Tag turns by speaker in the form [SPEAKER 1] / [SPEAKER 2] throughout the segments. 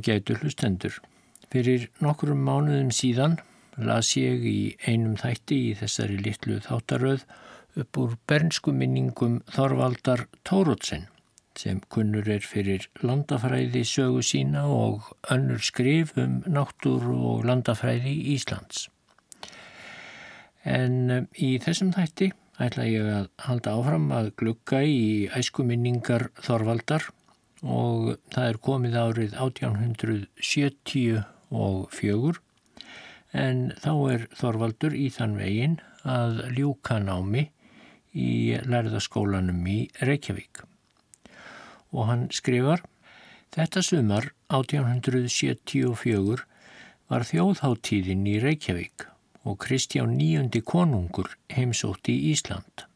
[SPEAKER 1] Ágætu hlustendur. Fyrir nokkrum mánuðum síðan las ég í einum þætti í þessari litlu þáttaröð upp úr bernsku minningum Þorvaldar Tórótsen sem kunnur er fyrir landafræði sögu sína og önnur skrif um náttúr og landafræði Íslands. En um, í þessum þætti ætla ég að halda áfram að glukka í æskuminningar Þorvaldar og það er komið árið 1874 en þá er Þorvaldur í þann veginn að ljúka námi í lærðaskólanum í Reykjavík. Og hann skrifar Þetta sumar 1874 var þjóðháttíðin í Reykjavík og Kristján níundi konungur heimsótti í Ísland.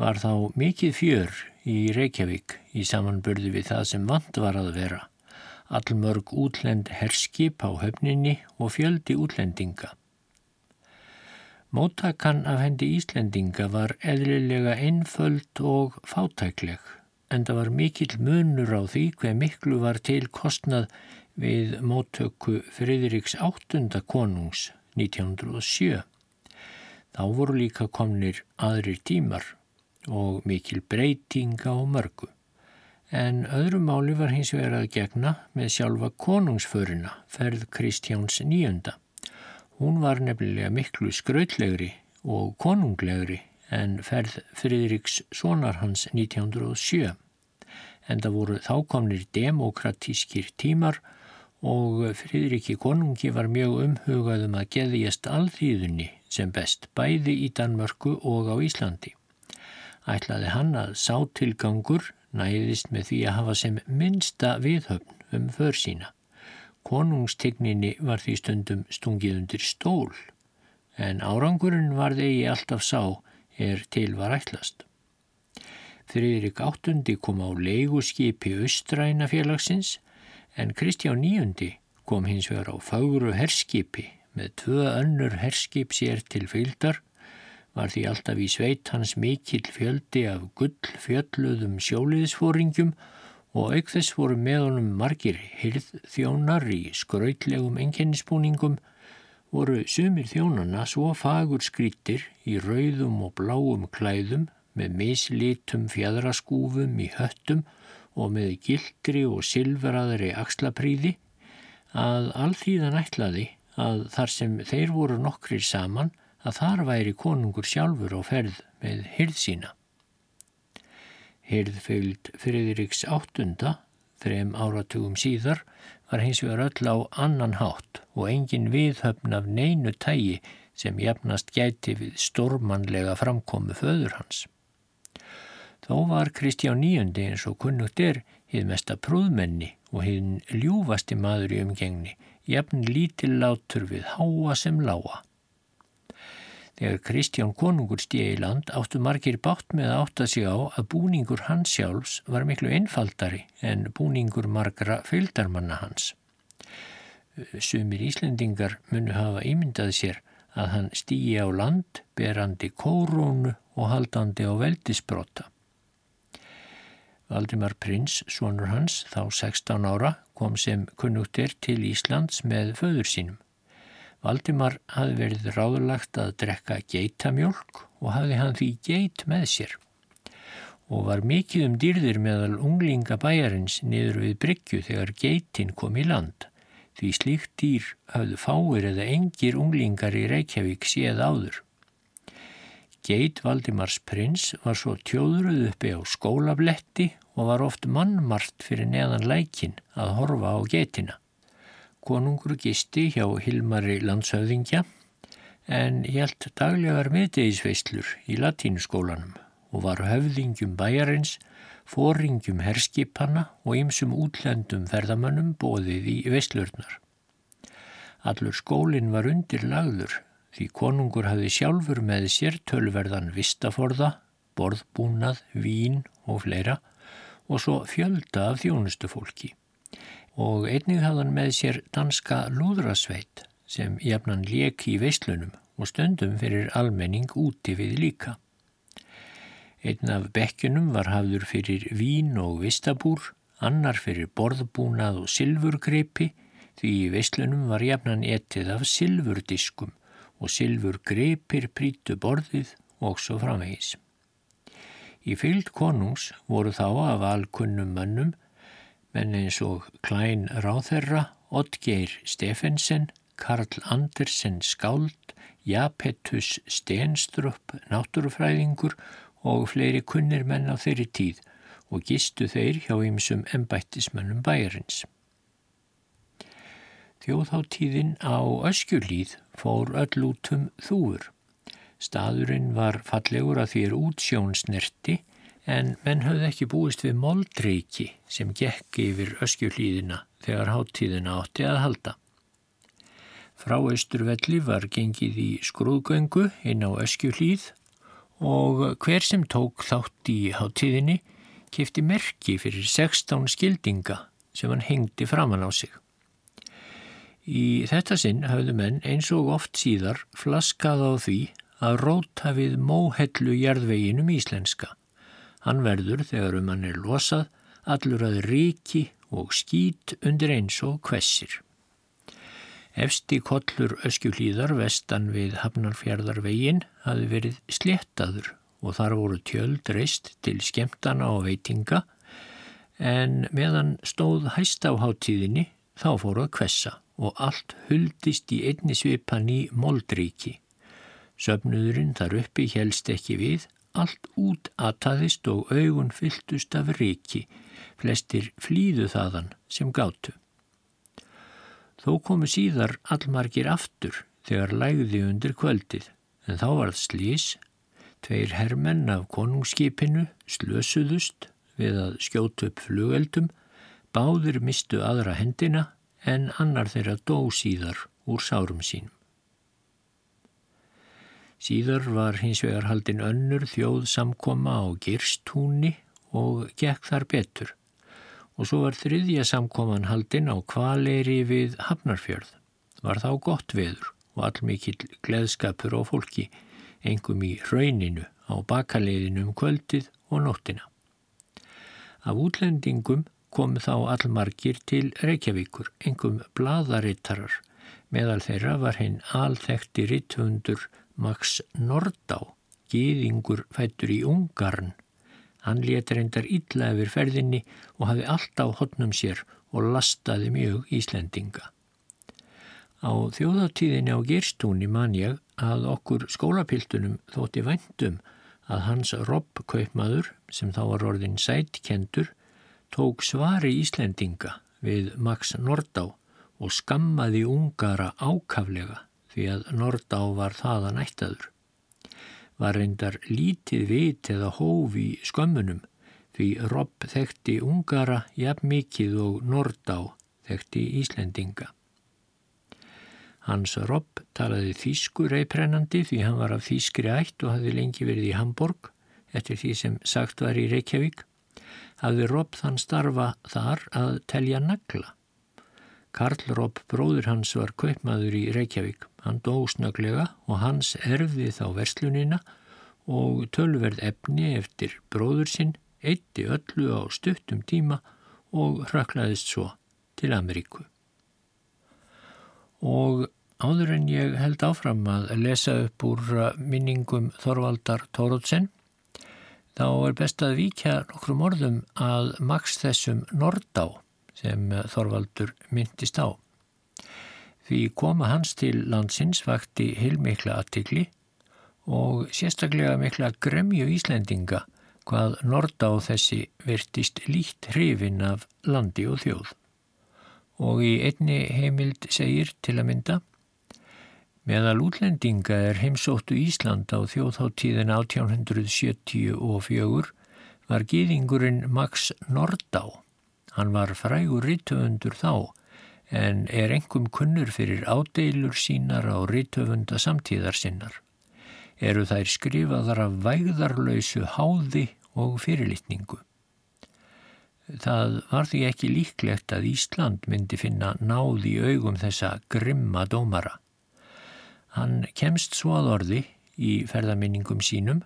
[SPEAKER 1] Var þá mikið fjör í Reykjavík í samanbörðu við það sem vant var að vera. Allmörg útlend herskip á höfninni og fjöldi útlendinga. Móttakann af hendi Íslendinga var eðlilega einföld og fátækleg en það var mikill munur á því hver miklu var til kostnað við móttöku Fridriks áttunda konungs 1907. Þá voru líka komnir aðrir tímar og mikil breytinga á mörgu. En öðru máli var hins vegar að gegna með sjálfa konungsförina, ferð Kristjáns nýjönda. Hún var nefnilega miklu skrautlegri og konunglegri en ferð Fridriks sonar hans 1907 en það voru þákomnir demokratískir tímar og Fridriki konungi var mjög umhugaðum að geðjast alþýðunni sem best bæði í Danmörku og á Íslandi. Ætlaði hann að sátilgangur næðist með því að hafa sem minsta viðhöfn um för sína. Konungstegninni var því stundum stungið undir stól en árangurinn var þegi alltaf sá er til var ætlast. Friðrik VIII kom á leiguskipi Östræna félagsins en Kristján IX kom hins vegar á fagru herskipi með tvö önnur herskip sér til fylgdar var því alltaf í sveit hans mikill fjöldi af gull fjöldluðum sjóliðsfóringjum og auk þess voru með honum margir hirðþjónar í skrautlegum enkennisbúningum voru sumir þjónana svo fagur skrítir í rauðum og bláum klæðum með mislítum fjadraskúfum í höttum og með gildri og silveraðri axlapríði að allþýðan ætlaði að þar sem þeir voru nokkrir saman að þar væri konungur sjálfur á ferð með hyrð sína. Hyrðfeild Friðriks áttunda, þrem áratugum síðar, var hins vegar öll á annan hátt og engin viðhöfn af neinu tægi sem jafnast gæti við stormanlega framkomu föður hans. Þó var Kristján Níundi eins og kunnugt er hið mesta prúðmenni og hið ljúfasti maður í umgengni, jafn lítillátur við háa sem láa. Þegar Kristján konungur stíði í land áttu margir bátt með að átta sig á að búningur hans sjálfs var miklu einfaldari en búningur margra fylgdarmanna hans. Sumir Íslendingar munu hafa ímyndað sér að hann stígi á land, berandi kórónu og haldandi á veldisbrota. Valdimar Prins, sonur hans, þá 16 ára, kom sem kunnugtir til Íslands með föður sínum. Valdimar hafði verið ráðlagt að drekka geitamjölk og hafði hann því geit með sér og var mikið um dýrðir meðal unglinga bæjarins niður við Bryggju þegar geitin kom í land. Því slíkt dýr hafðu fáir eða engir unglingar í Reykjavík séð áður. Geit Valdimars prins var svo tjóðruð uppi á skólabletti og var oft mannmart fyrir neðan lækin að horfa á geitina. Konungur gisti hjá Hilmari landshöfðingja en helt daglegar miðdegisveislur í latínuskólanum og var höfðingjum bæjarins, fóringjum herskipanna og ymsum útlendum ferðamannum bóðið í veislurnar. Allur skólinn var undir lagður því konungur hafði sjálfur með sér tölverðan vistaforða, borðbúnað, vín og fleira og svo fjölda af þjónustufólki. Og einnig hafðan með sér danska lúðrasveit sem jafnan leki í veislunum og stundum fyrir almenning úti við líka. Einn af bekkunum var hafður fyrir vín og vistabúr, annar fyrir borðbúnað og silfurgreipi því í veislunum var jafnan etið af silfurdiskum og silfurgreipir prítu borðið og svo framvegis. Í fylgd konungs voru þá af alkunnum mönnum, menn eins og Klein Ráþerra, Oddgeir Stefensen, Karl Andersen Skáld, Japetus Stenstrup, náttúrufræðingur og fleiri kunnir menn á þeirri tíð og gistu þeir hjá ýmsum embættismönnum bæjarins. Þjóðháttíðin á öskjulíð fór öll útum þúur. Staðurinn var fallegur að er útsjónsnerti en menn höfði ekki búist við moldreiki sem gekk yfir öskjulíðina þegar háttíðina átti að halda. Frá Östurvelli var gengið í skrúðgöngu inn á öskjulíð og hver sem tók þátt í háttíðinni kefti merki fyrir 16 skildinga sem hann hengdi framann á sig. Í þetta sinn hafðu menn eins og oft síðar flaskað á því að róta við móhellu jarðveginum íslenska. Hann verður þegar um hann er losað allur að ríki og skít undir eins og kvessir. Efsti kollur öskjuhlýðar vestan við Hafnarfjörðarvegin hafi verið slettaður og þar voru tjöld reist til skemtana og veitinga en meðan stóð hæst á háttíðinni þá fóru að kvessa og allt huldist í einni svipan í moldríki. Söfnuðurinn þar uppi helst ekki við, allt út aðtaðist og augun fylltust af ríki, flestir flýðu þaðan sem gátu. Þó komu síðar allmargir aftur þegar lægði undir kvöldið, en þá varð slís, tveir hermenn af konungsskipinu slösuðust við að skjótu upp flugeldum, báðir mistu aðra hendina en annar þeirra dó síðar úr sárum sínum. Síðar var hins vegar haldin önnur þjóð samkoma á Girstúni og gekk þar betur og svo var þriðja samkoman haldin á kvaleri við Hafnarfjörð. Var þá gott veður og allmikill gleðskapur á fólki, engum í rauninu á bakaleiðinu um kvöldið og nóttina. Af útlendingum kom þá allmargir til Reykjavíkur, engum bladarittarar. Meðal þeirra var hinn alþekti ritthundur Max Nordá, gýðingur fættur í Ungarn. Hann leti reyndar illa yfir ferðinni og hafi allt á hodnum sér og lastaði mjög Íslendinga. Á þjóðáttíðinni á Gerstúni man ég að okkur skólapiltunum þótti vendum að hans Robb kaupmaður, sem þá var orðin sætkendur, tók svari Íslendinga við Max Nordá og skammaði ungara ákaflega því að Nordá var þaðan ættaður. Var reyndar lítið vit eða hóf í skömmunum því Robb þekkti ungara jafn mikið og Nordá þekkti Íslendinga. Hans Robb talaði þýskur reyprennandi því hann var af þýskri ætt og hafði lengi verið í Hamburg eftir því sem sagt var í Reykjavík hafði Robb þann starfa þar að telja nagla. Karl Robb bróður hans var kaupmaður í Reykjavík. Hann dó snöglega og hans erfði þá verslunina og tölverð efni eftir bróður sinn eitti öllu á stuttum tíma og röklaðist svo til Ameríku. Og áður en ég held áfram að lesa upp úr minningum Þorvaldar Tórótsen þá er best að víkja nokkrum orðum að maks þessum Nordá sem Þorvaldur myndist á. Því koma hans til landsins vakti heilmikla aðtikli og sérstaklega mikla gremju Íslendinga hvað Nordá þessi virtist líkt hrifin af landi og þjóð. Og í einni heimild segir til að mynda Meðal útlendinga er heimsóttu Ísland á þjóðháttíðin 1874 var gýðingurinn Max Nordá. Hann var frægur rittöfundur þá en er engum kunnur fyrir ádeilur sínar á rittöfunda samtíðar sinnar. Eru þær skrifaðar af vægðarlausu háði og fyrirlitningu. Það var því ekki líklegt að Ísland myndi finna náð í augum þessa grimma dómara. Hann kemst svo að orði í ferðaminningum sínum.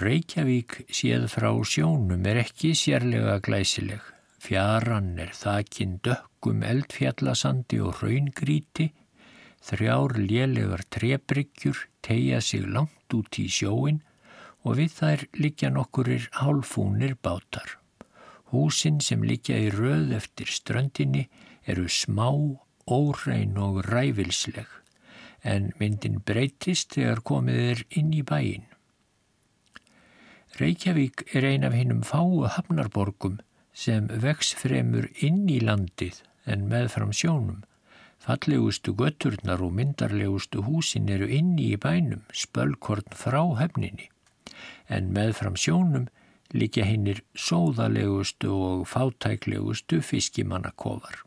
[SPEAKER 1] Reykjavík séð frá sjónum er ekki sérlega glæsileg. Fjaran er þakin dökkum eldfjallasandi og raungríti, þrjár lélegar trebryggjur tegja sig langt út í sjóin og við þær likja nokkurir hálfúnir bátar. Húsin sem likja í röð eftir ströndinni eru smá, órein og ræfilsleg, en myndin breytist þegar komið er inn í bæin. Reykjavík er ein af hinnum fáu hafnarborgum sem vex fremur inn í landið en meðfram sjónum. Fallegustu götturnar og myndarlegustu húsin eru inni í bænum, spölkorn frá hefninni. En meðfram sjónum líka hinnir sóðalegustu og fátæklegustu fiskimannakofar.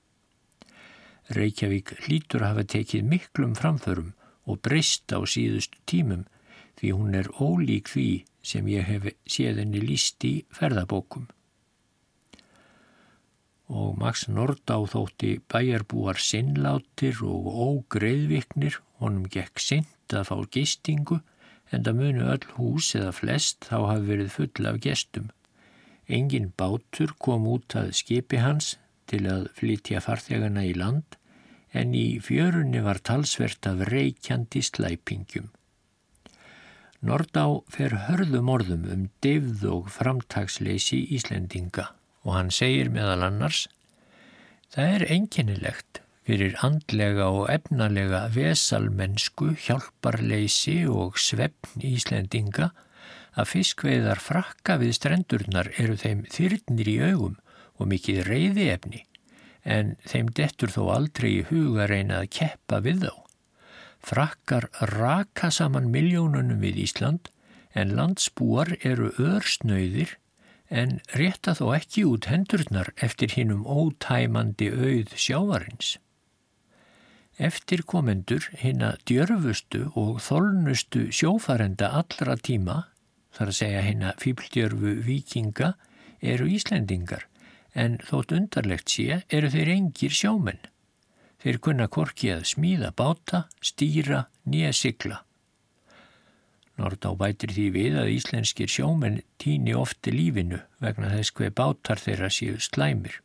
[SPEAKER 1] Reykjavík hlýtur hafa tekið miklum framförum og breyst á síðustu tímum því hún er ólík því sem ég hef séð henni líst í ferðabókum. Og Max Nordá þótti bæjarbúar sinnlátir og ógreðviknir, honum gekk sint að fá gistingu en það munu öll hús eða flest þá hafi verið full af gestum. Engin bátur kom út að skipi hans til að flytja farþegana í land en í fjörunni var talsvert af reykjandi slæpingjum. Nordá fer hörðum orðum um divð og framtagsleysi Íslendinga og hann segir meðal annars Það er einkennilegt fyrir andlega og efnalega vesalmennsku, hjálparleysi og svefn Íslendinga að fiskveiðar frakka við strendurnar eru þeim þyrnir í augum og mikið reyði efni en þeim dettur þó aldrei í huga reyna að keppa við þá. Frakkar raka saman miljónunum við Ísland en landsbúar eru örsnöyðir en rétta þó ekki út hendurnar eftir hinnum ótæmandi auð sjávarins. Eftir komendur hinn að djörfustu og þolnustu sjófarenda allra tíma, þar að segja hinn að fýbldjörfu vikinga, eru Íslendingar en þótt undarlegt sé eru þeir engir sjómenn. Þeir kunna korki að smíða báta, stýra, nýja sigla. Nordá bætir því við að íslenskir sjómenn týni ofti lífinu vegna þess hver bátar þeirra séu slæmir.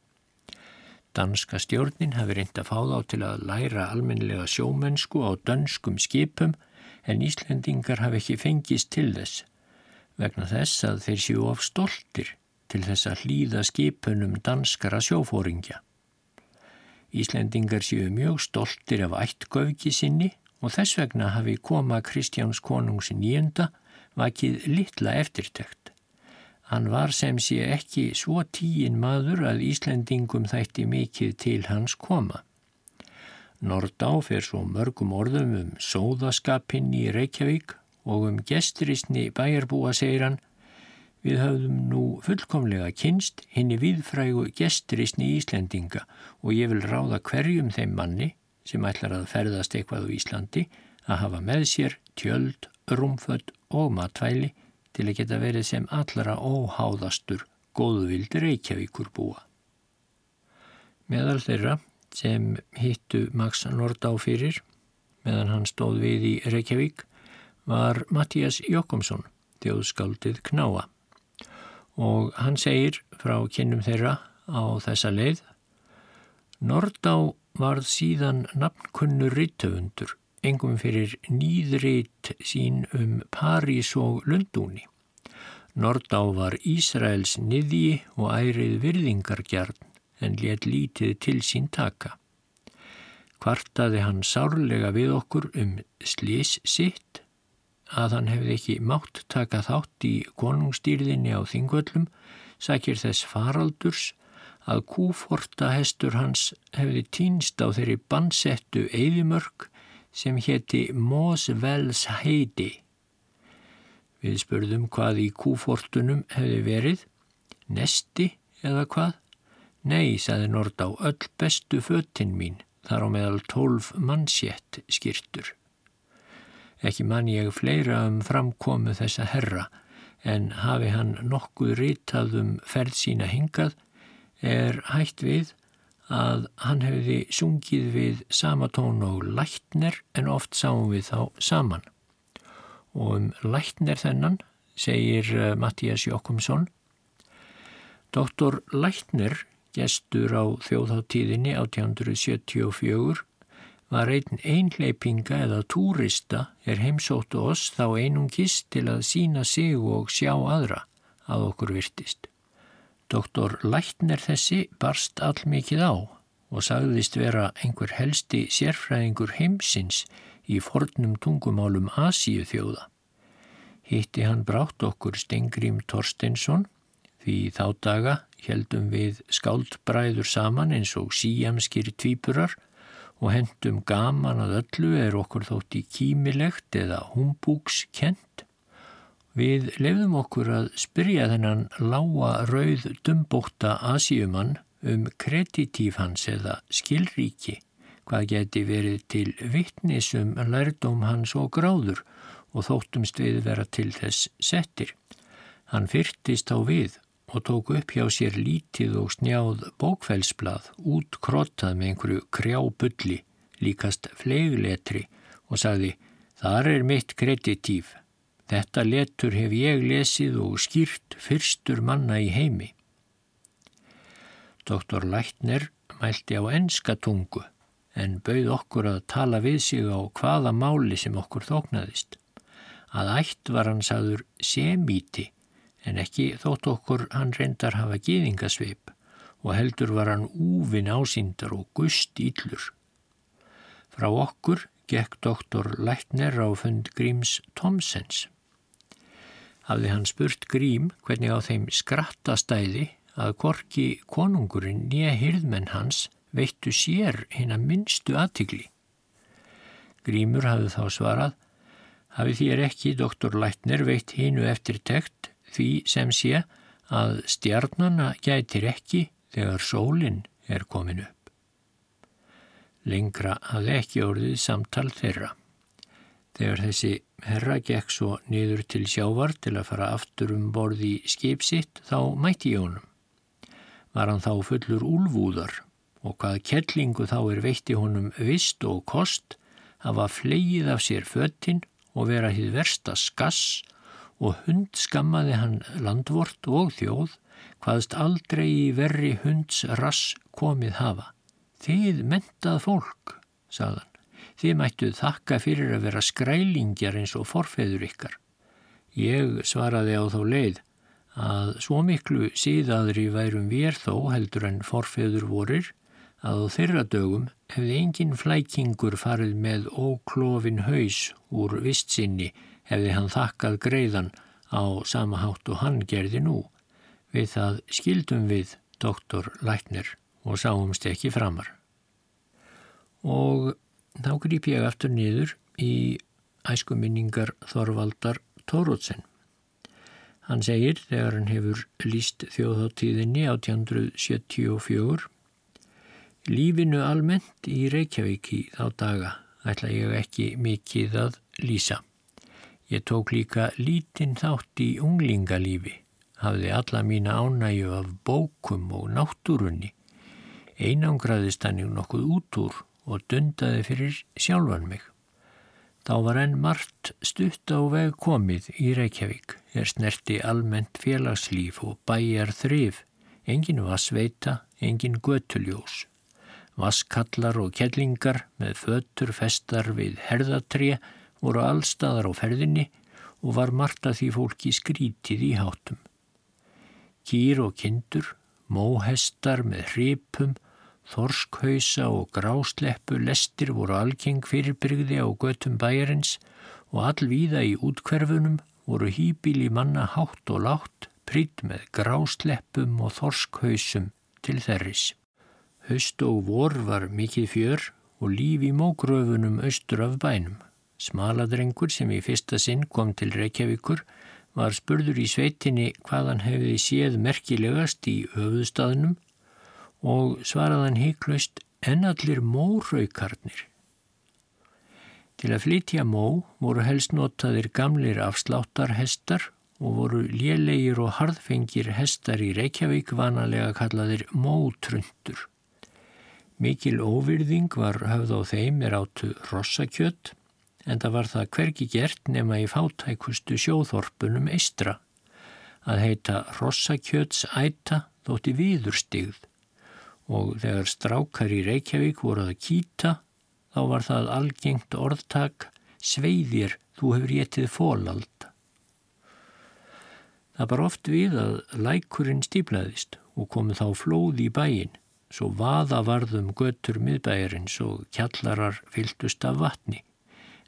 [SPEAKER 1] Danska stjórnin hafi reynd að fá þá til að læra almenlega sjómennsku á dönskum skipum en Íslendingar hafi ekki fengist til þess vegna þess að þeir séu of stoltir til þess að hlýða skipunum danskara sjófóringja. Íslendingar séu mjög stoltir af ættgöfki sinni og þess vegna hafi koma Kristjáns konungs nýjunda vakið litla eftirtökt. Hann var sem sé ekki svo tíin maður að Íslendingum þætti mikið til hans koma. Nordá fer svo mörgum orðum um sóðaskapinn í Reykjavík og um gesturisni bæjarbúa segir hann Við höfðum nú fullkomlega kynst henni viðfrægu gesturisni Íslendinga og ég vil ráða hverjum þeim manni sem ætlar að ferðast eitthvað á Íslandi að hafa með sér tjöld, rúmfödd og matvæli til að geta verið sem allra óháðastur góðvildi Reykjavíkur búa. Meðal þeirra sem hittu Max Nordá fyrir meðan hann stóð við í Reykjavík var Mattias Jokkomsson, þjóðskáldið Knáa og hann segir frá kynnum þeirra á þessa leið Nordá varð síðan nafnkunnu rittöfundur engum fyrir nýðrit sín um París og Lundúni. Nordá var Ísraels niðji og ærið virðingargjarn en let lítið til sín taka. Kvartaði hann sárlega við okkur um slís sitt að hann hefði ekki mátt taka þátt í konungstýrðinni á þingvöllum, sækir þess faraldurs að kúforta hestur hans hefði týnst á þeirri bansettu eðimörk sem hétti Mosvells heiti. Við spurðum hvað í kúfortunum hefði verið, nesti eða hvað? Nei, saði Nordá, öll bestu föttin mín, þar á meðal tólf mannsjett skýrtur. Ekki mann ég fleira um framkomu þessa herra en hafi hann nokkuð rítað um ferð sína hingað er hægt við að hann hefði sungið við sama tón og lætner en oft sáum við þá saman. Og um lætner þennan segir eh, Mattías Jokkumsson. Doktor Lækner, gestur á þjóðháttíðinni 1874, var einn einleipinga eða túrista er heimsóttu oss þá einungis til að sína sig og sjá aðra að okkur virtist. Doktor Lækner þessi barst allmikið á og sagðist vera einhver helsti sérfræðingur heimsins í fornum tungumálum Asíu þjóða. Hitti hann brátt okkur Stengrím Torstensson því þá daga heldum við skáldbræður saman eins og síjamskir tvípurar og hendum gaman að öllu er okkur þótt í kímilegt eða humbúks kent. Við lefðum okkur að spyrja þennan lága rauð dumbóta Asíumann um kreditíf hans eða skilríki, hvað geti verið til vittnisum lærdóm hans og gráður og þóttumst við vera til þess settir. Hann fyrtist á við og tók upp hjá sér lítið og snjáð bókfælsblað út krottað með einhverju krjábulli, líkast flegletri og sagði þar er mitt kreditíf. Þetta letur hef ég lesið og skýrt fyrstur manna í heimi. Doktor Lætner mælti á enska tungu en bauð okkur að tala við sig á hvaða máli sem okkur þóknaðist að ætt var hann saður semíti en ekki þótt okkur hann reyndar hafa gýðingasveip og heldur var hann úvin ásýndar og gust íllur. Frá okkur gekk doktor Lækner á fund Gríms Tomsens. Hafði hann spurt Grím hvernig á þeim skrattastæði að korki konungurinn nýja hyrðmenn hans veittu sér hinn að minnstu aðtigli. Grímur hafði þá svarað hafi þér ekki doktor Lætner veitt hinnu eftir tekt því sem sé að stjarnana gætir ekki þegar sólinn er komin upp. Lengra hafði ekki orðið samtal þeirra. Þegar þessi herra gekk svo niður til sjávar til að fara aftur um borði skipsitt þá mætti ég honum. Var hann þá fullur úlvúðar og hvað kellingu þá er veitti honum vist og kost hafa flegið af sér föttin og vera hið versta skass og hund skammaði hann landvort og þjóð hvaðst aldrei í verri hunds rass komið hafa. Þið mentað fólk, sagðan. Þið mættuð þakka fyrir að vera skrælingjar eins og forfeður ykkar. Ég svaraði á þá leið að svo miklu síðaðri værum við þó heldur en forfeður vorir að á þeirra dögum hefði engin flækingur farið með óklófin haus úr vistsinni hefði hann þakkað greiðan á sama hátt og hann gerði nú. Við það skildum við doktor Læknir og sáumst ekki framar. Og þá grýp ég aftur niður í æskuminningar Þorvaldar Tórótsen. Hann segir þegar hann hefur líst þjóðháttíðinni 1874 Lífinu almennt í Reykjavíki þá daga ætla ég ekki mikið að lýsa. Ég tók líka lítinn þátt í unglingalífi, hafði alla mína ánægju af bókum og náttúrunni, einangraðist hann í nokkuð út úr og dundaði fyrir sjálfan mig. Þá var enn margt stutt á veg komið í Reykjavík, er snerti almennt félagslíf og bæjar þrif, engin vassveita, engin götuljós. Vaskallar og kellingar með fötur festar við herðatré voru allstaðar á ferðinni og var margt að því fólki skrítið í hátum. Kýr og kindur, móhestar með hripum, þorskhausa og grásleppu lestir voru algeng fyrirbyrgði á götum bæjarins og allvíða í útkverfunum voru hýbíli manna hátt og látt, prýtt með grásleppum og þorskhausum til þerris. Haust og vor var mikið fjör og líf í mógröfunum austur af bænum. Smaladrengur sem í fyrsta sinn kom til Reykjavíkur var spurður í sveitinni hvað hann hefði séð merkilegast í höfuðstaðnum og svaraðan heiklaust en allir móraukarnir. Til að flytja mó voru helst notaðir gamlir afsláttarhestar og voru lélegir og harðfengir hestar í Reykjavík vanalega kallaðir mótrundur. Mikil óvirðing var höfð á þeim er áttu rossakjött en það var það hverki gert nema í fátækustu sjóðorpunum eistra. Að heita rossakjöts æta þótti viðurstigð og þegar strákar í Reykjavík voru að kýta þá var það algengt orðtak sveiðir þú hefur getið fólald. Það var oft við að lækurinn stíplaðist og komið þá flóð í bæin svo vaða varðum götur miðbæjarins og kjallarar fyltust af vatni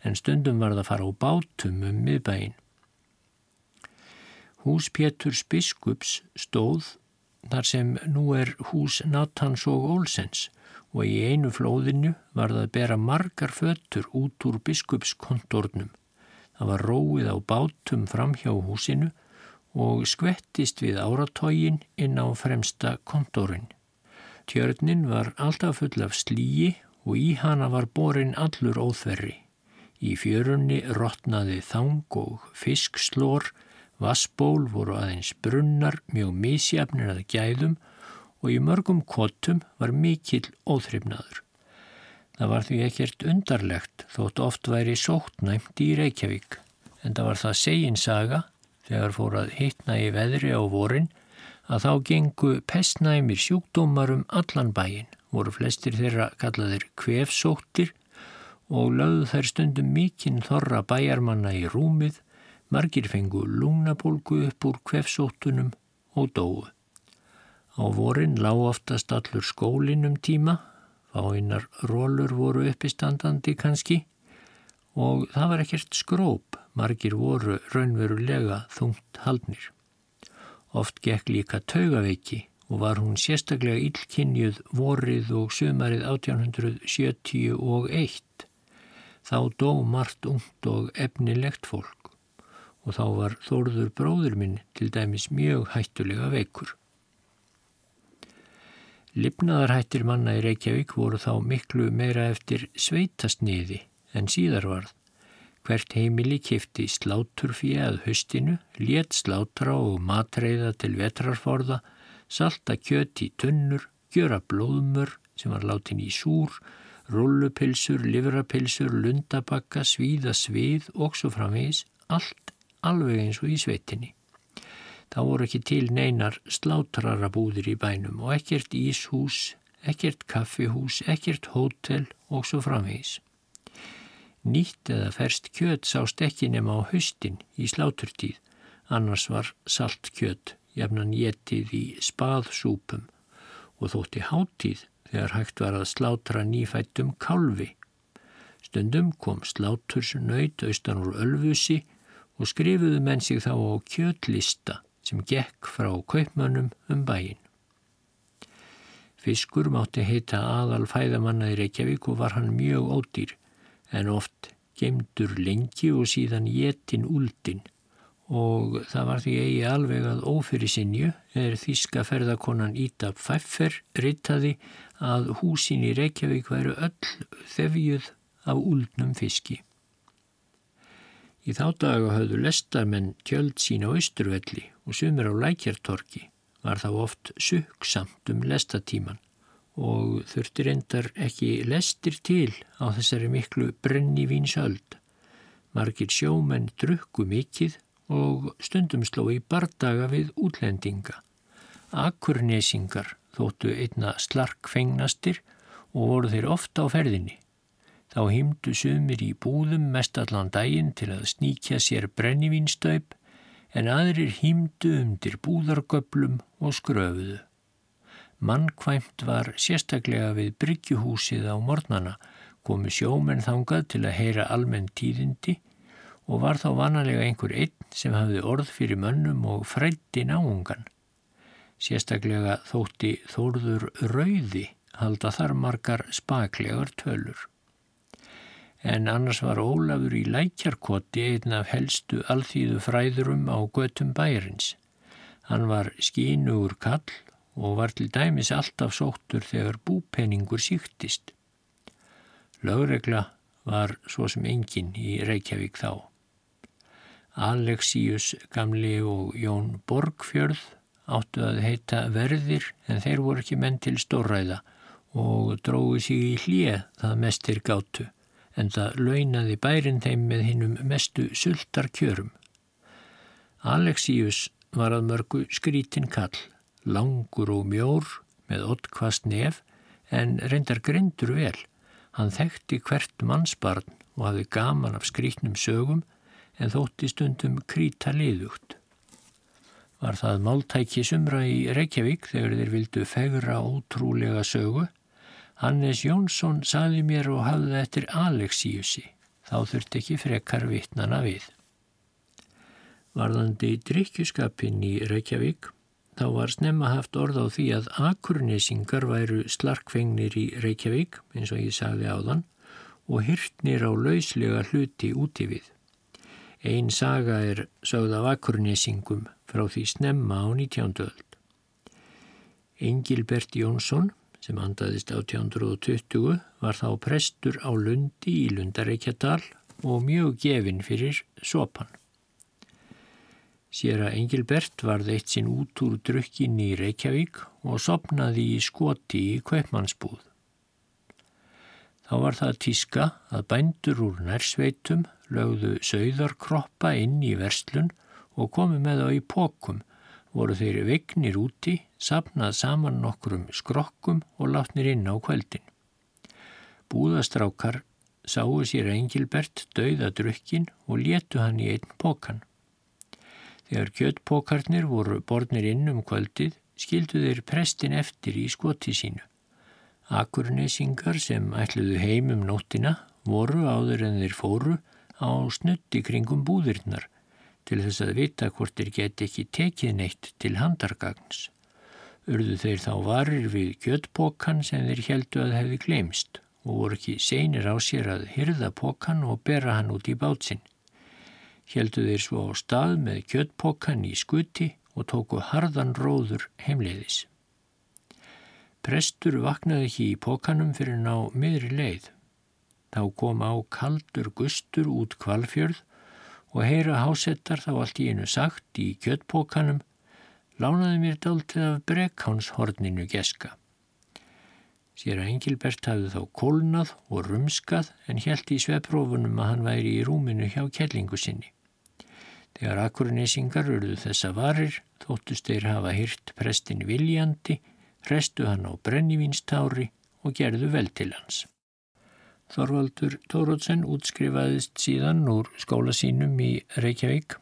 [SPEAKER 1] en stundum var það að fara á bátum um miðbæin. Hús Péturs biskups stóð þar sem nú er hús Natans og Olsens og í einu flóðinu var það að bera margar föttur út úr biskupskontornum. Það var róið á bátum fram hjá húsinu og skvettist við áratógin inn á fremsta kontorinn. Tjörnin var alltaf full af slíi og í hana var borin allur óþverri. Í fjörunni rótnaði þang og fiskslór Vassból voru aðeins brunnar mjög misjafnir að gæðum og í mörgum kottum var mikill óþrifnaður. Það var því ekkert undarlegt þótt oft væri sótnæmt í Reykjavík en það var það seginsaga þegar fór að hittna í veðri á vorin að þá gengu pestnæmir sjúkdómar um allan bæin, voru flestir þeirra kallaðir kvefsóttir og lögðu þær stundum mikinn þorra bæjarmanna í rúmið Margir fengu lungnabólgu upp úr kvefsóttunum og dóu. Á vorin lág oftast allur skólinn um tíma, fáinnar rólur voru uppistandandi kannski og það var ekkert skróp, margir voru raunverulega þungt haldnir. Oft gekk líka taugaveiki og var hún sérstaklega illkynjuð vorið og sumarið 1871. Þá dó margt ungt og efnilegt fólk og þá var Þórður bróður minn til dæmis mjög hættulega veikur. Lipnaðarhættir manna í Reykjavík voru þá miklu meira eftir sveitasniði en síðar varð. Hvert heimili kifti sláturfíja að höstinu, létt slátra og matreiða til vetrarforða, salta kjöt í tunnur, gjöra blóðmör sem var látin í súr, rullupilsur, livrapilsur, lundabakka, svíða svið og svo framvegis, allt alveg eins og í sveitinni. Það voru ekki til neinar slátrarabúðir í bænum og ekkert íshús, ekkert kaffihús, ekkert hótel og svo framvegis. Nýtt eða ferst kjöt sást ekki nema á höstin í sláturtíð, annars var salt kjöt, jafnan getið í spaðsúpum og þótti háttíð þegar hægt var að slátra nýfættum kálfi. Stundum kom slátursnöyt austan úr ölfusi og skrifuðu menn sig þá á kjötlista sem gekk frá kaupmönnum um bæin. Fiskur mátti heita aðal fæðamanna í Reykjavík og var hann mjög ódýr en oft gemdur lengi og síðan jetin úldin og það var því eigi alveg að ófyrir sinju er þíska ferðakonan Íta Pfeffer rittaði að húsin í Reykjavík væru öll þefjuð af úldnum fiski. Í þá daga höfðu lestarmenn tjöld sín á Ísturvelli og sumir á lækjartorki var þá oft sukksamt um lestatíman og þurfti reyndar ekki lestir til á þessari miklu brenni vínsöld. Margir sjómenn drukku mikið og stundum sló í bardaga við útlendinga. Akurnesingar þóttu einna slark fengnastir og voru þeir ofta á ferðinni. Þá hýmdu sumir í búðum mest allan daginn til að sníkja sér brennivínstaupp en aðrir hýmdu undir búðargöblum og skröfuðu. Mannkvæmt var sérstaklega við bryggjuhúsið á mornana komu sjómenn þangað til að heyra almenn tíðindi og var þá vanalega einhver einn sem hafði orð fyrir mönnum og frætti náungan. Sérstaklega þótti þórður rauði halda þar margar spaklegar tölur en annars var Ólafur í lækjarkoti einn af helstu alþýðu fræðurum á götum bæjarins. Hann var skínugur kall og var til dæmis alltaf sóttur þegar búpenningur síktist. Lögregla var svo sem enginn í Reykjavík þá. Alexius gamli og Jón Borgfjörð áttu að heita verðir en þeir voru ekki menn til stórræða og dróðu sig í hlið það mestir gáttu en það launaði bærin þeim með hinnum mestu sultar kjörum. Alexius var að mörgu skrítin kall, langur og mjór með ottkvast nef en reyndar grindur vel. Hann þekkti hvert mannsbarn og hafði gaman af skrítnum sögum en þótti stundum krýta liðugt. Var það máltæki sumra í Reykjavík þegar þeir vildu fegra ótrúlega sögu Hannes Jónsson saði mér og hafði eftir Alexíusi, þá þurfti ekki frekar vittnana við. Varðandi drikkjuskapin í Reykjavík, þá var snemma haft orð á því að akurnesingar væru slarkfengnir í Reykjavík, eins og ég sagði á þann, og hyrtnir á lauslega hluti úti við. Einn saga er sögð af akurnesingum frá því snemma á 19. öld. Engilbert Jónsson sem andaðist 1820 var þá prestur á Lundi í Lundareikjadal og mjög gefinn fyrir sopan. Sér að Engilbert varð eitt sinn út úr drukkin í Reykjavík og sopnaði í skoti í Kveipmannsbúð. Þá var það tíska að bændur úr nærsveitum lögðu sögðarkroppa inn í verslun og komu með þá í pokum voru þeir vegnir úti, sapnað saman nokkrum skrokkum og látnir inn á kveldin. Búðastrákar sáu sér Engilbert dauða drukkin og létu hann í einn pókan. Þegar kjöttpókarnir voru borðnir inn um kvöldið, skildu þeir prestin eftir í skoti sínu. Akurnesingar sem ætluðu heim um nóttina voru áður en þeir fóru á snutti kringum búðirnar til þess að vita hvort þeir geti ekki tekið neitt til handargagns. Urðu þeir þá varir við kjöttpókan sem þeir heldu að hefði glemst og voru ekki seinir á sér að hyrða pókan og bera hann út í bátsinn. Heldu þeir svo á stað með kjöttpókan í skuti og tóku harðan róður heimleiðis. Prestur vaknaði ekki í pókanum fyrir ná miðri leið. Þá kom á kaldur gustur út kvalfjörð og heyra hásettar þá allt í einu sagt í kjöttpókanum lánaði mér dáltið af brekkánshorninu geska. Sér að Engilbert hafði þá kólnað og rumskað en helt í sveprófunum að hann væri í rúminu hjá kellingu sinni. Þegar akkurnesingar urðu þessa varir þóttust þeir hafa hyrt prestin viljandi, hrestu hann á brennivínstári og gerðu vel til hans. Þorvaldur Tórótsen útskrifaðist síðan úr skóla sínum í Reykjavík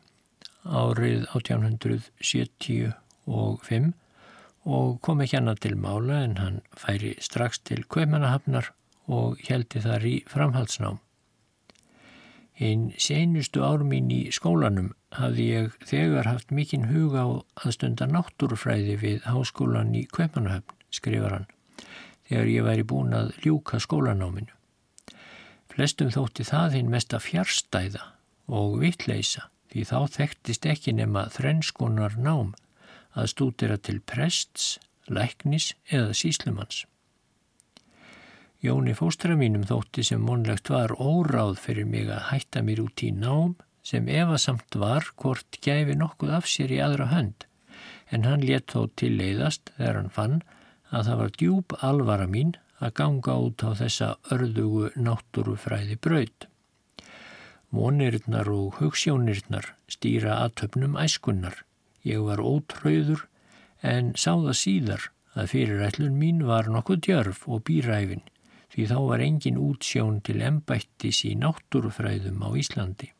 [SPEAKER 1] árið 1875 og kom ekki annað til mála en hann færi strax til Kveimanahafnar og heldi þar í framhaldsnám. Einn senustu ár mín í skólanum hafði ég þegar haft mikinn huga á að stunda náttúrufræði við háskólan í Kveimanahafn, skrifar hann, þegar ég væri búin að ljúka skólanáminu. Flestum þótti það hinn mest að fjárstæða og vittleisa því þá þekktist ekki nema þrennskonar nám að stúdira til prests, læknis eða síslumanns. Jóni fóstra mínum þótti sem monlegt var óráð fyrir mig að hætta mér út í nám sem efasamt var hvort gæfi nokkuð af sér í aðra hönd en hann létt þó til leiðast þegar hann fann að það var djúb alvara mín að ganga út á þessa örðugu náttúrufræði braud. Mónirnar og hugssjónirnar stýra aðtöfnum æskunnar. Ég var ótröður en sáða síðar að fyrirætlun mín var nokkuð djörf og býræfin því þá var engin útsjón til embættis í náttúrufræðum á Íslandi.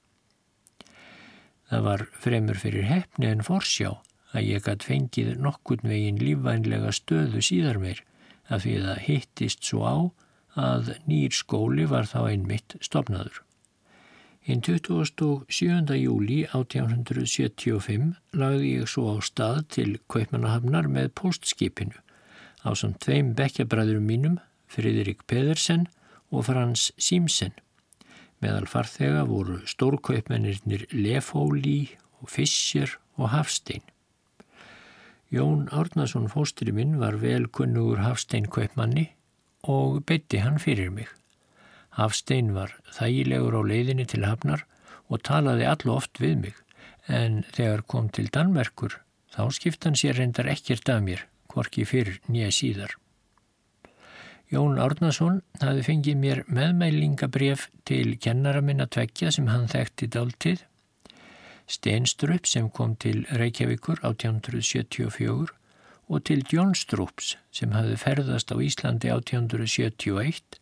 [SPEAKER 1] Það var fremur fyrir hefni en forsjá að ég gætt fengið nokkurn veginn lífvænlega stöðu síðar meir af því það hittist svo á að nýr skóli var þá einmitt stopnaður. Hinn 27. júli 1875 lagði ég svo á stað til Kaupmannahafnar með postskipinu á samt tveim bekkjabræðurum mínum, Friðrik Pedersen og Frans Simsen. Meðal farþega voru stórkaupmennirnir Lefóli og Fischer og Hafstein. Jón Árnason fóstri minn var vel kunnugur Hafstein Kaupmanni og beitti hann fyrir mig. Hafstein var þægilegur á leiðinni til Hafnar og talaði allu oft við mig en þegar kom til Danmerkur þá skipt hann sér reyndar ekkert af mér, hvorki fyrir nýja síðar. Jón Árnason hafi fengið mér meðmælingabref til kennara minna tveggja sem hann þekkti dáltið. Steinstrup sem kom til Reykjavíkur 1874 og til Jónstrups sem hafi ferðast á Íslandi 1871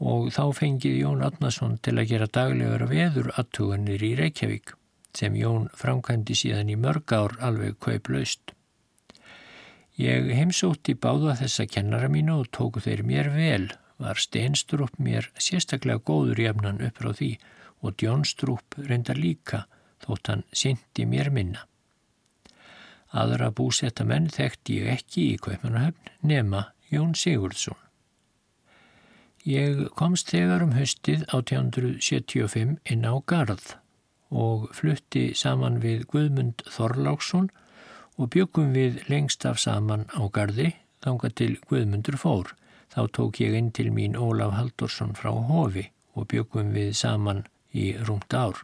[SPEAKER 1] og þá fengið Jón Árnason til að gera daglegur veður aðtugunir í Reykjavík sem Jón framkvæmdi síðan í mörg ár alveg kauplaust. Ég heimsótti báða þessa kennara mínu og tóku þeir mér vel, var Steinstrup mér sérstaklega góður jafnan upp frá því og Djónstrup reyndar líka þótt hann syndi mér minna. Aðra búsetta menn þekkti ég ekki í Kaupanahöfn nema Jón Sigurdsson. Ég komst þegar um höstið 1875 inn á Garð og flutti saman við Guðmund Þorláksson og byggum við lengst af saman á gardi þanga til Guðmundur fór. Þá tók ég inn til mín Ólaf Haldursson frá Hofi og byggum við saman í rúmt ár.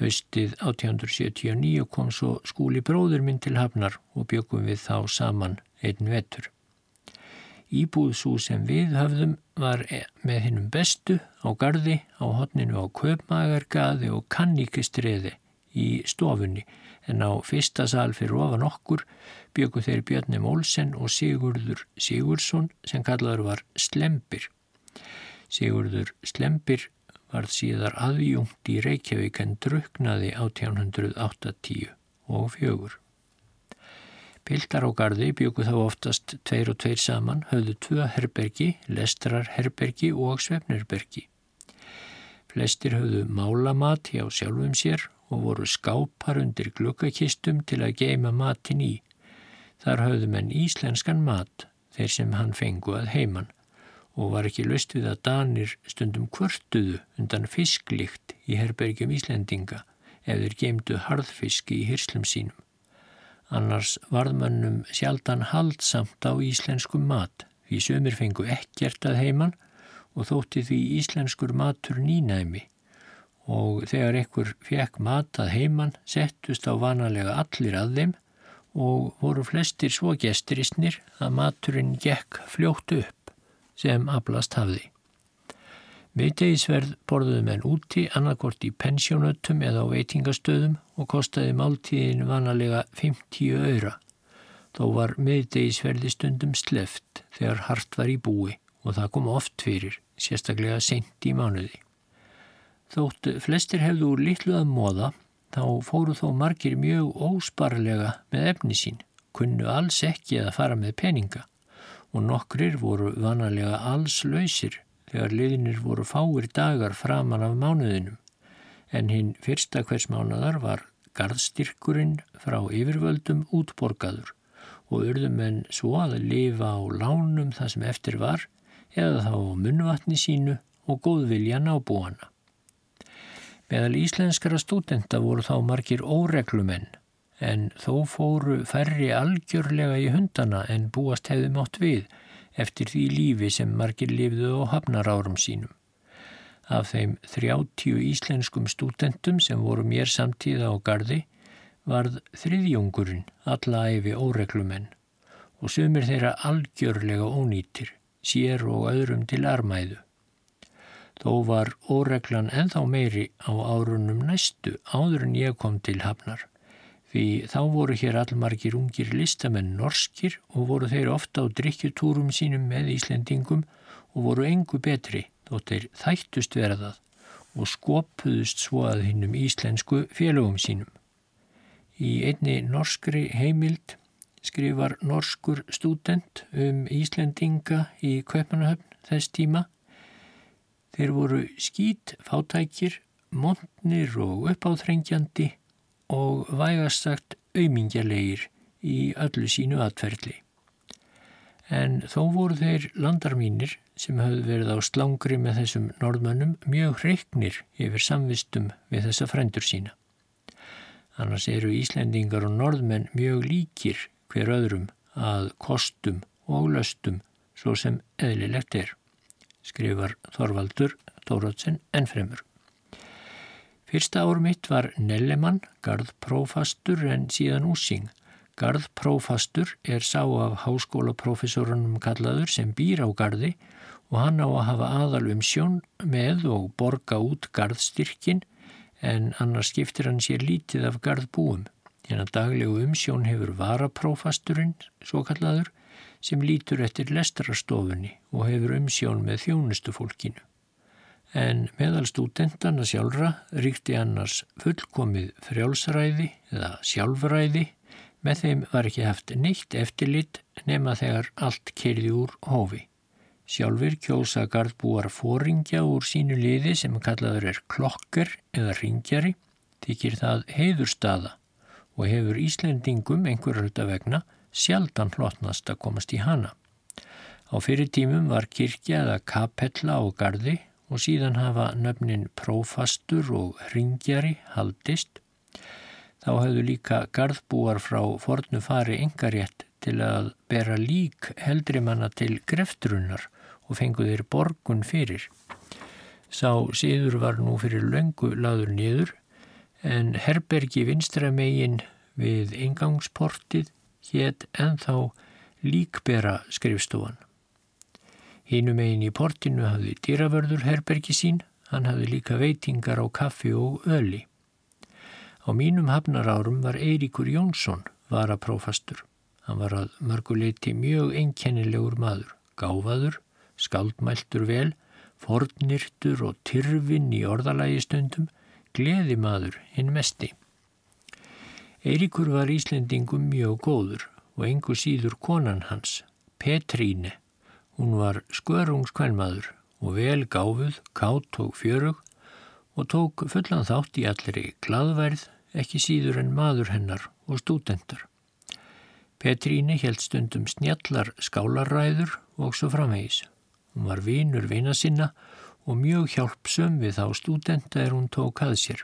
[SPEAKER 1] Haustið 1879 kom svo skúli bróður minn til Hafnar og byggum við þá saman einn vetur. Íbúðsú sem við höfðum var e- með hinnum bestu á gardi, á hotninu á köpmagargaði og kanníkistriði í stofunni en á fyrsta sal fyrir ofan okkur byggu þeir Björnum Olsen og Sigurður Sigursson sem kallaður var Slempir. Sigurður Slempir var síðar aðjungt í Reykjavík en druknaði 1880 og fjögur. Piltar á gardi byggu þá oftast tveir og tveir saman, höfðu tvö herbergi, lestrarherbergi og svefnherbergi. Flestir höfðu málamat hjá sjálfum sér og voru skápar undir glukkakistum til að geima matin í. Þar höfðu menn íslenskan mat, þeir sem hann fengu að heiman, og var ekki löst við að Danir stundum kvörtuðu undan fisklíkt í herbergjum Íslendinga ef þeir geimdu harðfiski í hyrslum sínum. Annars varðmannum sjaldan haldsamt á íslenskum mat, því sömur fengu ekkert að heiman og þótti því íslenskur matur nýnæmi og þegar einhver fekk matað heimann settust á vanalega allir að þeim og voru flestir svo gesturistnir að maturinn gekk fljótt upp sem ablast hafði. Miðdegisverð borðuðu menn úti annarkort í pensjónöttum eða á veitingastöðum og kostiði máltíðin vanalega 50 öyra. Þó var miðdegisverði stundum sleft þegar hart var í búi og það kom oft fyrir, sérstaklega sent í mánuði. Þótt flestir hefðu úr litlu að móða, þá fóru þó margir mjög ósparlega með efni sín, kunnu alls ekki að fara með peninga og nokkrir voru vanalega alls lausir þegar liðinir voru fáir dagar framan af mánuðinum. En hinn fyrsta hvers mánadar var gardstyrkurinn frá yfirvöldum útborgaður og urðum en svo að lifa á lánum það sem eftir var eða þá munvatni sínu og góðvilja nábúana. Meðal íslenskara stúdenta voru þá margir óreglumenn en þó fóru færri algjörlega í hundana en búast hefði mátt við eftir því lífi sem margir lifðu á hafnarárum sínum. Af þeim 30 íslenskum stúdentum sem voru mér samtíða á gardi varð þriðjungurinn alla æfi óreglumenn og sumir þeirra algjörlega ónýtir, sér og öðrum til armæðu. Þó var óreglan enþá meiri á árunum næstu áður en ég kom til Hafnar. Því þá voru hér allmargir ungir listamenn norskir og voru þeir ofta á drikkjutúrum sínum með Íslendingum og voru engu betri þótt þeir þættust verðað og skopuðust svo að hinnum íslensku félögum sínum. Í einni norskri heimild skrifar norskur stúdent um Íslendinga í Kaupanahöfn þess tíma Þeir voru skýt, fátækir, montnir og uppáþrengjandi og vægast sagt auðmingjalegir í öllu sínu atferðli. En þó voru þeir landar mínir sem hafði verið á slangri með þessum norðmönnum mjög hreiknir yfir samvistum við þessa frendur sína. Annars eru Íslendingar og norðmenn mjög líkir hver öðrum að kostum og löstum svo sem eðlilegt er skrifar Þorvaldur Tórótsen ennfremur. Fyrsta ár mitt var Nellemann, gardprófastur en síðan úsing, Garðprófastur er sá af háskólaprofessorunum kallaður sem býr á gardi og hann á að hafa aðal um sjón með og borga út garðstyrkin en annars skiptir hann sér lítið af garðbúum. Hérna daglegu umsjón hefur varaprófasturinn, svo kallaður, sem lítur eftir lestrastofunni og hefur umsjón með þjónustu fólkinu. En meðal stúdentana sjálfra ríkti annars fullkomið frjálsræði eða sjálfræði Með þeim var ekki haft neitt eftirlit nema þegar allt kerði úr hófi. Sjálfur kjósa gardbúar fóringja úr sínu liði sem kallaður er klokker eða ringjari, þykir það heiðurstaða og hefur Íslendingum einhverjölda vegna sjaldan hlotnast að komast í hana. Á fyrir tímum var kirkja eða kapella á gardi og síðan hafa nöfnin prófastur og ringjari haldist Þá hafðu líka gardbúar frá fornu fari engarétt til að bera lík heldri manna til greftrunnar og fengu þeir borgun fyrir. Sá síður var nú fyrir löngu laður niður en herbergi vinstramegin við ingangsportið hétt enþá líkbera skrifstofan. Hínum megin í portinu hafði dýravörður herbergi sín, hann hafði líka veitingar á kaffi og öli. Á mínum hafnarárum var Eiríkur Jónsson varaprófastur. Hann var að mörguleiti mjög einkennilegur maður, gáfaður, skaldmæltur vel, fornirtur og tyrfin í orðalagi stundum, gleði maður hinn mesti. Eiríkur var Íslendingum mjög góður og engu síður konan hans, Petríne. Hún var skörungskvælmaður og vel gáfuð, kátt og fjörug og tók fullan þátt í allri gladverð, ekki síður en maður hennar og stúdendar. Petríni held stundum snjallar skálaræður og svo framvegis. Hún var vinur vina sinna og mjög hjálpsum við þá stúdenda er hún tók að sér.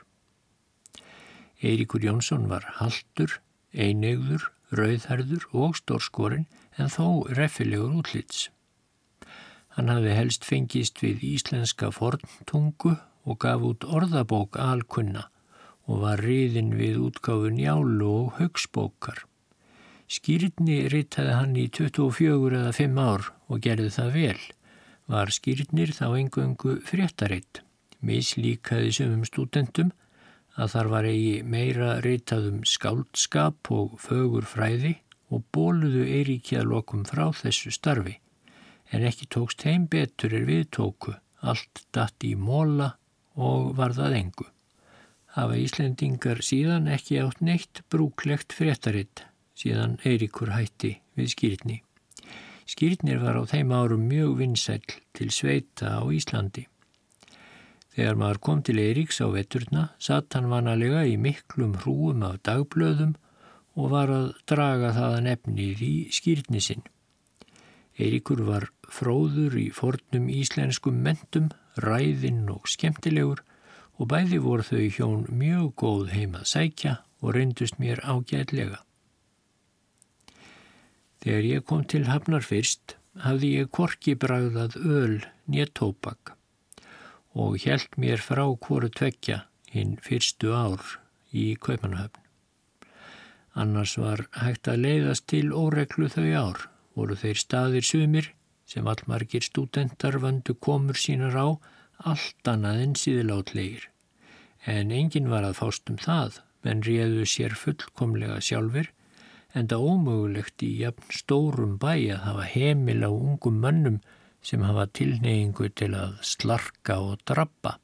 [SPEAKER 1] Eiríkur Jónsson var haldur, einegður, rauðherður og stórskorinn en þó refilegur útlits. Hann hafði helst fengist við íslenska forntungu og gaf út orðabók alkunna og var riðin við útgáfun Jálu og Högsbókar. Skýrni rittaði hann í 24 eða 5 ár og gerði það vel. Var skýrnir þá engöngu fréttaritt. Mislíkaði sumum stúdentum að þar var eigi meira rittaðum skáldskap og fögur fræði og bóluðu Eiríkja lokum frá þessu starfi. En ekki tókst heim betur er við tóku, allt datt í móla og var það engu hafa Íslendingar síðan ekki átt neitt brúklegt fréttaritt síðan Eiríkur hætti við skýrtni. Skýrtnir var á þeim árum mjög vinsæl til sveita á Íslandi. Þegar maður kom til Eiríks á veturna satt hann vanalega í miklum hrúum af dagblöðum og var að draga þaðan efnið í skýrtni sinn. Eiríkur var fróður í fornum íslenskum mentum, ræðinn og skemmtilegur og bæði voru þau hjón mjög góð heima að sækja og reyndust mér ágætlega. Þegar ég kom til Hafnar fyrst hafði ég korki bragðað öl nýtt tópak og held mér frá hvoru tvekja hinn fyrstu ár í Kaupanahöfn. Annars var hægt að leiðast til óreglu þau ár, voru þeir staðir sumir sem allmargir stúdendar vandu komur sínar á allt annað en síðlátlegir en engin var að fást um það, menn réðu sér fullkomlega sjálfur, en það ómögulegt í jafn stórum bæ að hafa heimil á ungum mönnum sem hafa tilneyingu til að slarka og drappa.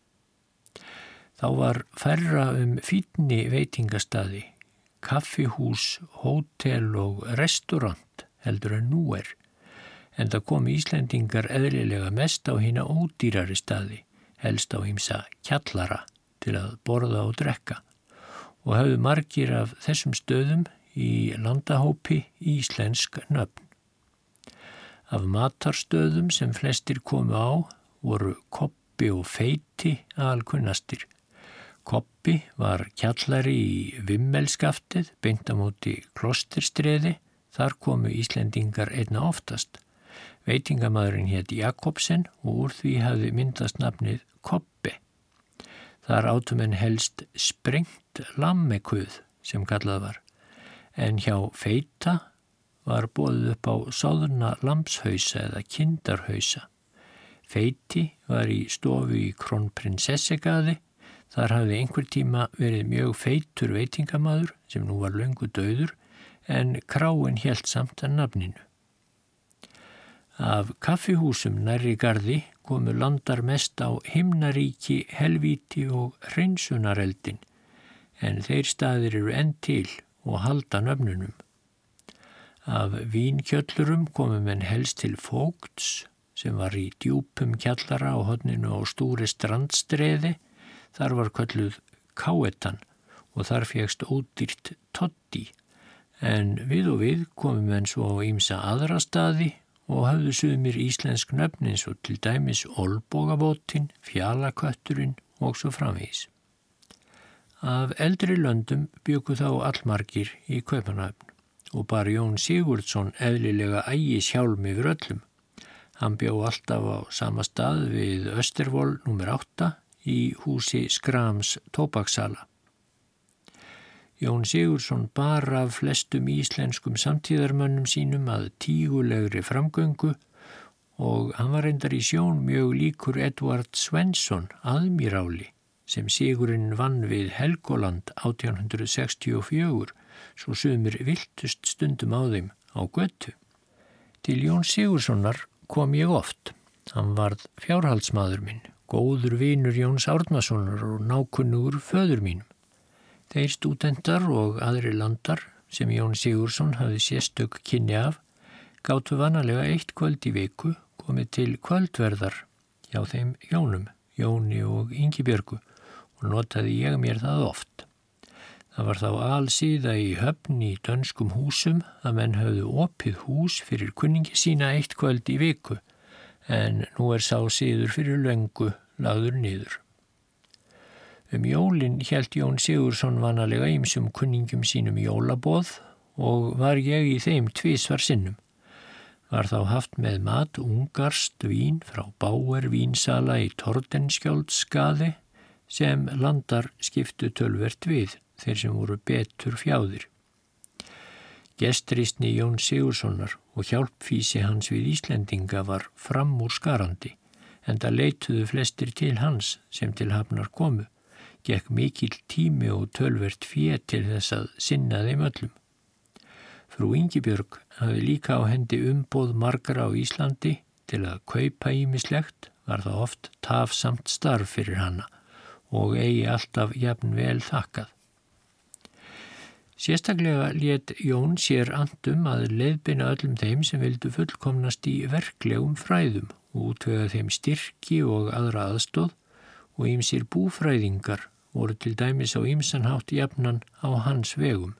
[SPEAKER 1] Þá var færra um fítni veitingastadi, kaffihús, hótel og restaurant heldur en nú er, en það kom Íslendingar eðlilega mest á hína ódýrari staði, helst á hýmsa kjallara til að borða og drekka og hafðu margir af þessum stöðum í landahópi íslensk nöfn. Af matarstöðum sem flestir komu á voru koppi og feiti alkunnastir. Koppi var kjallari í vimmelskaftið beintamóti klosterstreði, þar komu Íslendingar einna oftast. Veitingamadurinn hétt Jakobsen og úr því hafði myndast nafnið Koppi. Þar átum en helst sprengt lammekuð sem kallað var. en hjá feita var bóðið upp á sáðuna lamshausa eða kindarhausa. Feiti var í stofu í kronprinsessegadi, þar hafði einhver tíma verið mjög feitur veitingamadur sem nú var löngu döður en kráin helt samt að nafninu. Af kaffihúsum nærri gardi komu landar mest á himnaríki, helvíti og hreinsunareldin en þeir staðir eru enn til og halda nöfnunum. Af vínkjöllurum komum en helst til Fókts sem var í djúpum kjallara á hodninu á stúri strandstreði. Þar var kölluð Káetan og þar fegst ódýrt Totti en við og við komum en svo á ímsa aðra staði og hafðu sumir íslensk nöfn eins og til dæmis Olbogabótin, Fjalakötturinn og svo framvís. Af eldri löndum byggu þá allmargir í Kaupanöfn og bar Jón Sigurdsson eðlilega ægi sjálf yfir öllum. Hann bjó alltaf á sama stað við Östervól nr. 8 í húsi Skrams tópaksala. Jón Sigurdsson bar af flestum íslenskum samtíðarmönnum sínum að tígulegri framgöngu og hann var reyndar í sjón mjög líkur Edvard Svensson, aðmíráli, sem Sigurinn vann við Helgoland 1864, svo sumir viltust stundum á þeim á göttu. Til Jón Sigurssonar kom ég oft. Hann varð fjárhaldsmaður minn, góður vinur Jóns Árnasonar og nákunnugur föður mínum. Þeir stúdendar og aðri landar sem Jón Sigursson hafi sérstök kynni af gáttu vanalega eitt kvöld í viku komið til kvöldverðar hjá þeim Jónum, Jóni og Yngibjörgu og notaði ég mér það oft. Það var þá allsíða í höfn í dönskum húsum að menn höfðu opið hús fyrir kunningi sína eitt kvöld í viku en nú er sá síður fyrir löngu lagður niður. Um jólinn helt Jón Sigursson vanalega ýmsum kunningum sínum jólabóð og var ég í þeim tvísvar sinnum. Var þá haft með mat ungarst vín frá Báer vínsala í Tordenskjóldsskaði sem landar skiptu tölvert við þeir sem voru betur fjáðir. Gestristni Jón Sigurssonar og hjálpfísi hans við Íslendinga var fram úr skarandi en það leituðu flestir til hans sem til hafnar komu gekk mikil tími og tölvert fér til þess að sinna þeim öllum. Frú Yngibjörg hafi líka á hendi umboð margra á Íslandi til að kaupa ímislegt var það oft tafsamt starf fyrir hanna og eigi alltaf jafn vel þakkað. Sérstaklega let Jón sér andum að leiðbina öllum þeim sem vildu fullkomnast í verklegum fræðum og útvöga þeim styrki og aðra aðstóð og ýmsir búfræðingar voru til dæmis á ýmsanhátt jafnan á hans vegum.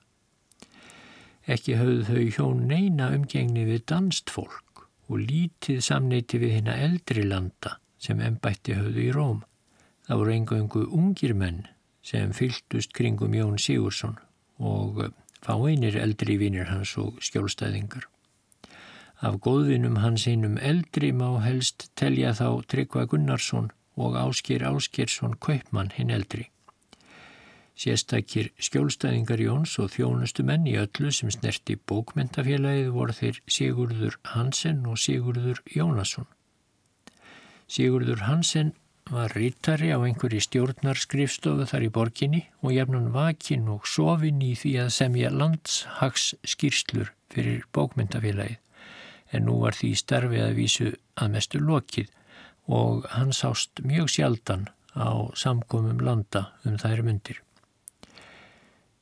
[SPEAKER 1] Ekki höfðu þau hjón neina umgengni við danst fólk og lítið samneiti við hérna eldri landa sem ennbætti höfðu í Róm. Það voru engu ungir menn sem fyltust kringum Jón Sigursson og fáinir eldri vinir hans og skjólstæðingar. Af góðvinum hans einum eldri má helst telja þá Tryggva Gunnarsson og Áskir Áskersson Kaupmann hinn eldri. Sérstakir skjólstæðingar Jóns og þjónustumenn í öllu sem snerti bókmentafélagið voru þeir Sigurður Hansen og Sigurður Jónasson. Sigurður Hansen var rittari á einhverji stjórnarskrifstofu þar í borginni og jafnan vakin og sofin í því að semja landshags skýrslur fyrir bókmentafélagið en nú var því starfi að vísu að mestu lokið og hann sást mjög sjaldan á samkomum landa um þær myndir.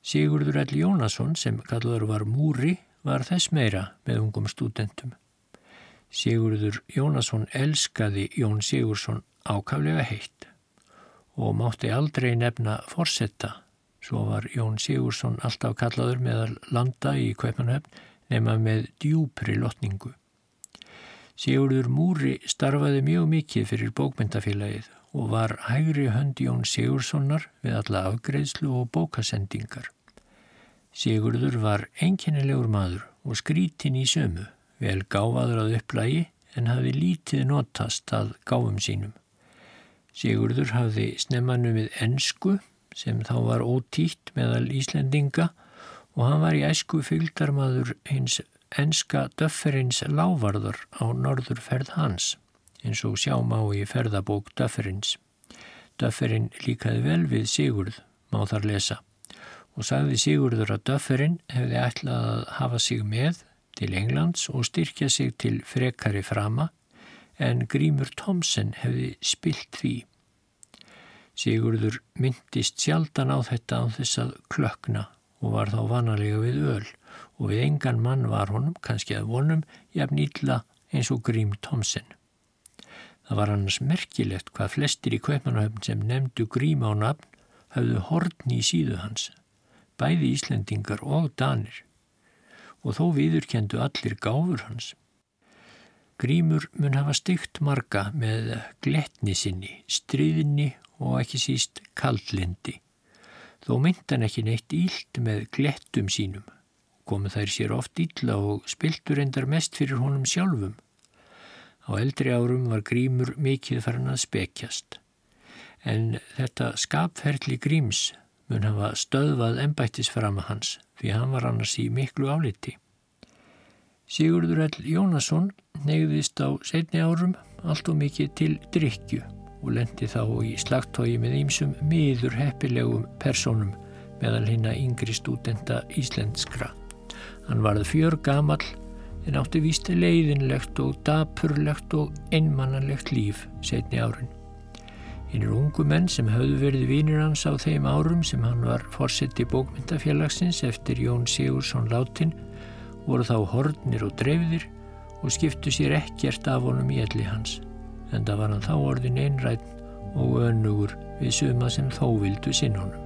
[SPEAKER 1] Sigurður L. Jónasson sem kallaður var Múri var þess meira með ungum stúdentum. Sigurður Jónasson elskaði Jón Sigursson ákaflega heitt og mátti aldrei nefna forsetta. Svo var Jón Sigursson alltaf kallaður meðal landa í Kveipanöfn nema með djúpri lotningu. Sigurður Múri starfaði mjög mikið fyrir bókmyndafélagið og var hægri hönd Jón Sigurssonar við alla afgreðslu og bókasendingar. Sigurður var enkennilegur maður og skrítin í sömu, vel gáfaður að upplægi en hafi lítið notast að gáfum sínum. Sigurður hafði snemmanum við ennsku sem þá var ótítt meðal Íslendinga og hann var í æsku fylgdarmadur hins enska döfferins lávarður á norðurferð hans, eins og sjáma á í ferðabók döfferins. Döfferin líkaði vel við Sigurð, má þar lesa, og sagði Sigurður að döfferin hefði ætlað að hafa sig með til Englands og styrkja sig til frekari frama, en Grímur Tomsen hefði spilt því. Sigurður myndist sjaldan á þetta á þess að klökna og var þá vanalega við öl og við engan mann var honum, kannski að vonum, jafn ítla eins og Grím Tomsen. Það var annars merkilegt hvað flestir í Kaupmannahöfn sem nefndu Grím á nafn hafðu hortni í síðu hans, bæði Íslendingar og Danir, og þó viðurkendu allir gáfur hans. Grímur mun hafa stygt marga með gletni sinni, stríðinni og ekki síst kaldlindi. Þó mynd hann ekki neitt ílt með glettum sínum komu þær sér oft illa og spiltur endar mest fyrir honum sjálfum. Á eldri árum var grímur mikið farin að spekjast. En þetta skapferðli gríms mun hafa stöðvað ennbættisframa hans því hann var annars í miklu áliti. Sigurður L. Jónasson neyðist á setni árum allt og mikið til drikju og lendi þá í slagtói með ímsum miður heppilegum personum meðal hinn að yngri stúdenta íslenskra. Hann varð fjör gamal en átti vísti leiðinlegt og dapurlegt og einmannanlegt líf setni árin. Hinnir ungu menn sem höfðu verið vínir hans á þeim árum sem hann var fórsett í bókmyndafélagsins eftir Jón Sigursson látin voru þá hornir og dreifðir og skiptu sér ekkert af honum í elli hans en það var hann þá orðin einrætt og önugur við suma sem þó vildu sinn honum.